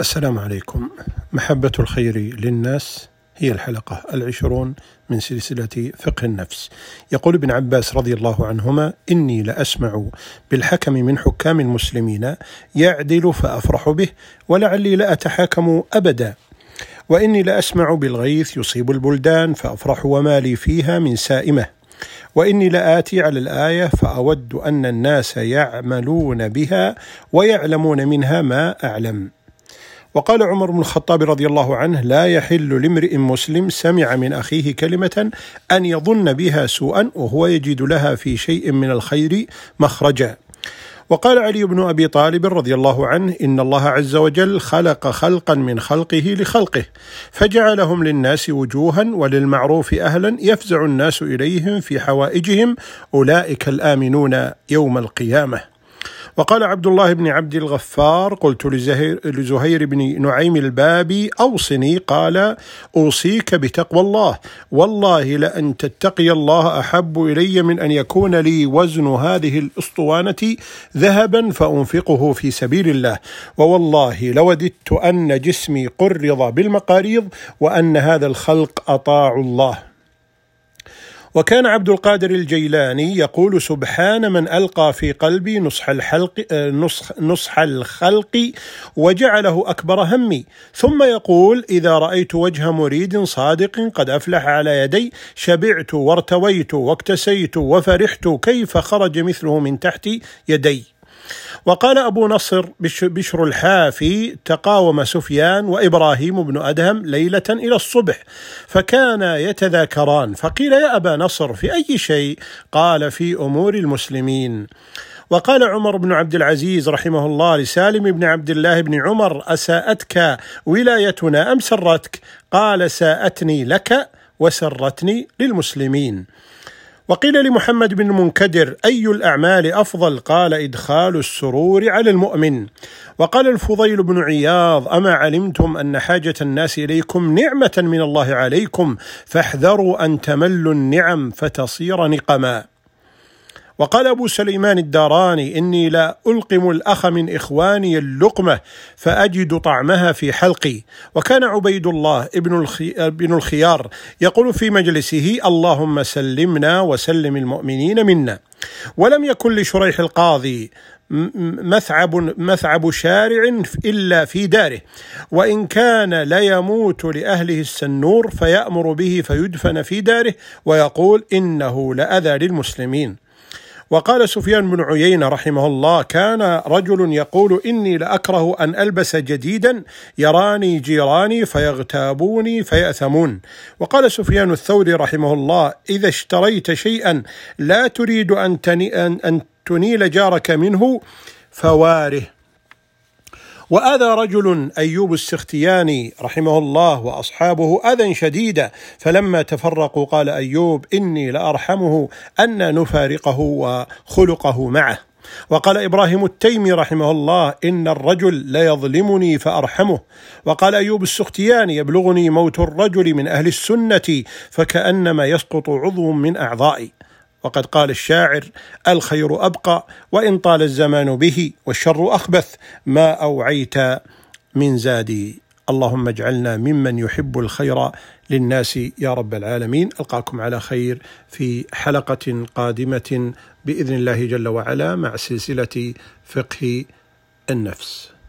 السلام عليكم. محبة الخير للناس هي الحلقة العشرون من سلسلة فقه النفس. يقول ابن عباس رضي الله عنهما إني لأسمع بالحكم من حكام المسلمين يعدل فأفرح به ولعلي لأتحاكم أبدا. وإني لأسمع بالغيث يصيب البلدان فأفرح وما لي فيها من سائمة. وإني لآتي على الآية فأود أن الناس يعملون بها ويعلمون منها ما أعلم. وقال عمر بن الخطاب رضي الله عنه لا يحل لامرئ مسلم سمع من أخيه كلمة أن يظن بها سوءا وهو يجد لها في شيء من الخير مخرجا. وقال علي بن أبي طالب رضي الله عنه إن الله عز وجل خلق خلقا من خلقه لخلقه فجعلهم للناس وجوها وللمعروف أهلا يفزع الناس إليهم في حوائجهم أولئك الآمنون يوم القيامة. وقال عبد الله بن عبد الغفار قلت لزهير, لزهير بن نعيم البابي أوصني قال أوصيك بتقوى الله. والله لأن تتقي الله أحب إلي من أن يكون لي وزن هذه الأسطوانة ذهبا فأنفقه في سبيل الله. ووالله لوددت أن جسمي قرض بالمقاريض وأن هذا الخلق أطاعوا الله. وكان عبد القادر الجيلاني يقول سبحان من ألقى في قلبي نصح الحلق نصح, نصح الخلق وجعله أكبر همي. ثم يقول إذا رأيت وجه مريد صادق قد أفلح على يدي شبعت وارتويت واكتسيت وفرحت كيف خرج مثله من تحت يدي؟ وقال أبو نصر بشر الحافي تقاوم سفيان وإبراهيم بن أدهم ليلة إلى الصبح فكانا يتذاكران. فقيل يا أبا نصر في أي شيء؟ قال في أمور المسلمين. وقال عمر بن عبد العزيز رحمه الله لسالم بن عبد الله بن عمر أساءتك ولايتنا أم سرتك؟ قال ساءتني لك وسرتني للمسلمين. وقيل لمحمد بن المنكدر أي الأعمال أفضل؟ قال إدخال السرور على المؤمن. وقال الفضيل بن عياض أما علمتم أن حاجة الناس إليكم نعمة من الله عليكم فاحذروا أن تملوا النعم فتصير نقما. وقال أبو سليمان الداراني إني لا ألقم الأخ من إخواني اللقمة فأجد طعمها في حلقي. وكان عبيد الله ابن, الخي... ابن الخيار يقول في مجلسه اللهم سلمنا وسلم المؤمنين منا. ولم يكن لشريح القاضي مثعب مثعب شارع إلا في داره. وإن كان ليموت لأهله السنور فيأمر به فيدفن في داره ويقول إنه لأذى للمسلمين. وقال سفيان بن عيينة رحمه الله كان رجل يقول إني لأكره أن ألبس جديدا يراني جيراني فيغتابوني فيأثمون. وقال سفيان الثوري رحمه الله إذا اشتريت شيئا لا تريد أن, أن تنيل جارك منه فواره. وأذى رجل أيوب السختياني رحمه الله وأصحابه أذى شديدا فلما تفرقوا قال أيوب إني لأرحمه أن نفارقه وخلقه معه. وقال إبراهيم التيمي رحمه الله إن الرجل ليظلمني فأرحمه. وقال أيوب السختياني يبلغني موت الرجل من أهل السنة فكأنما يسقط عضو من أعضائي. وقد قال الشاعر الخير أبقى وإن طال الزمان به والشر أخبث ما أوعيت من زادي. اللهم اجعلنا ممن يحب الخير للناس يا رب العالمين. ألقاكم على خير في حلقة قادمة بإذن الله جل وعلا مع سلسلة فقه النفس.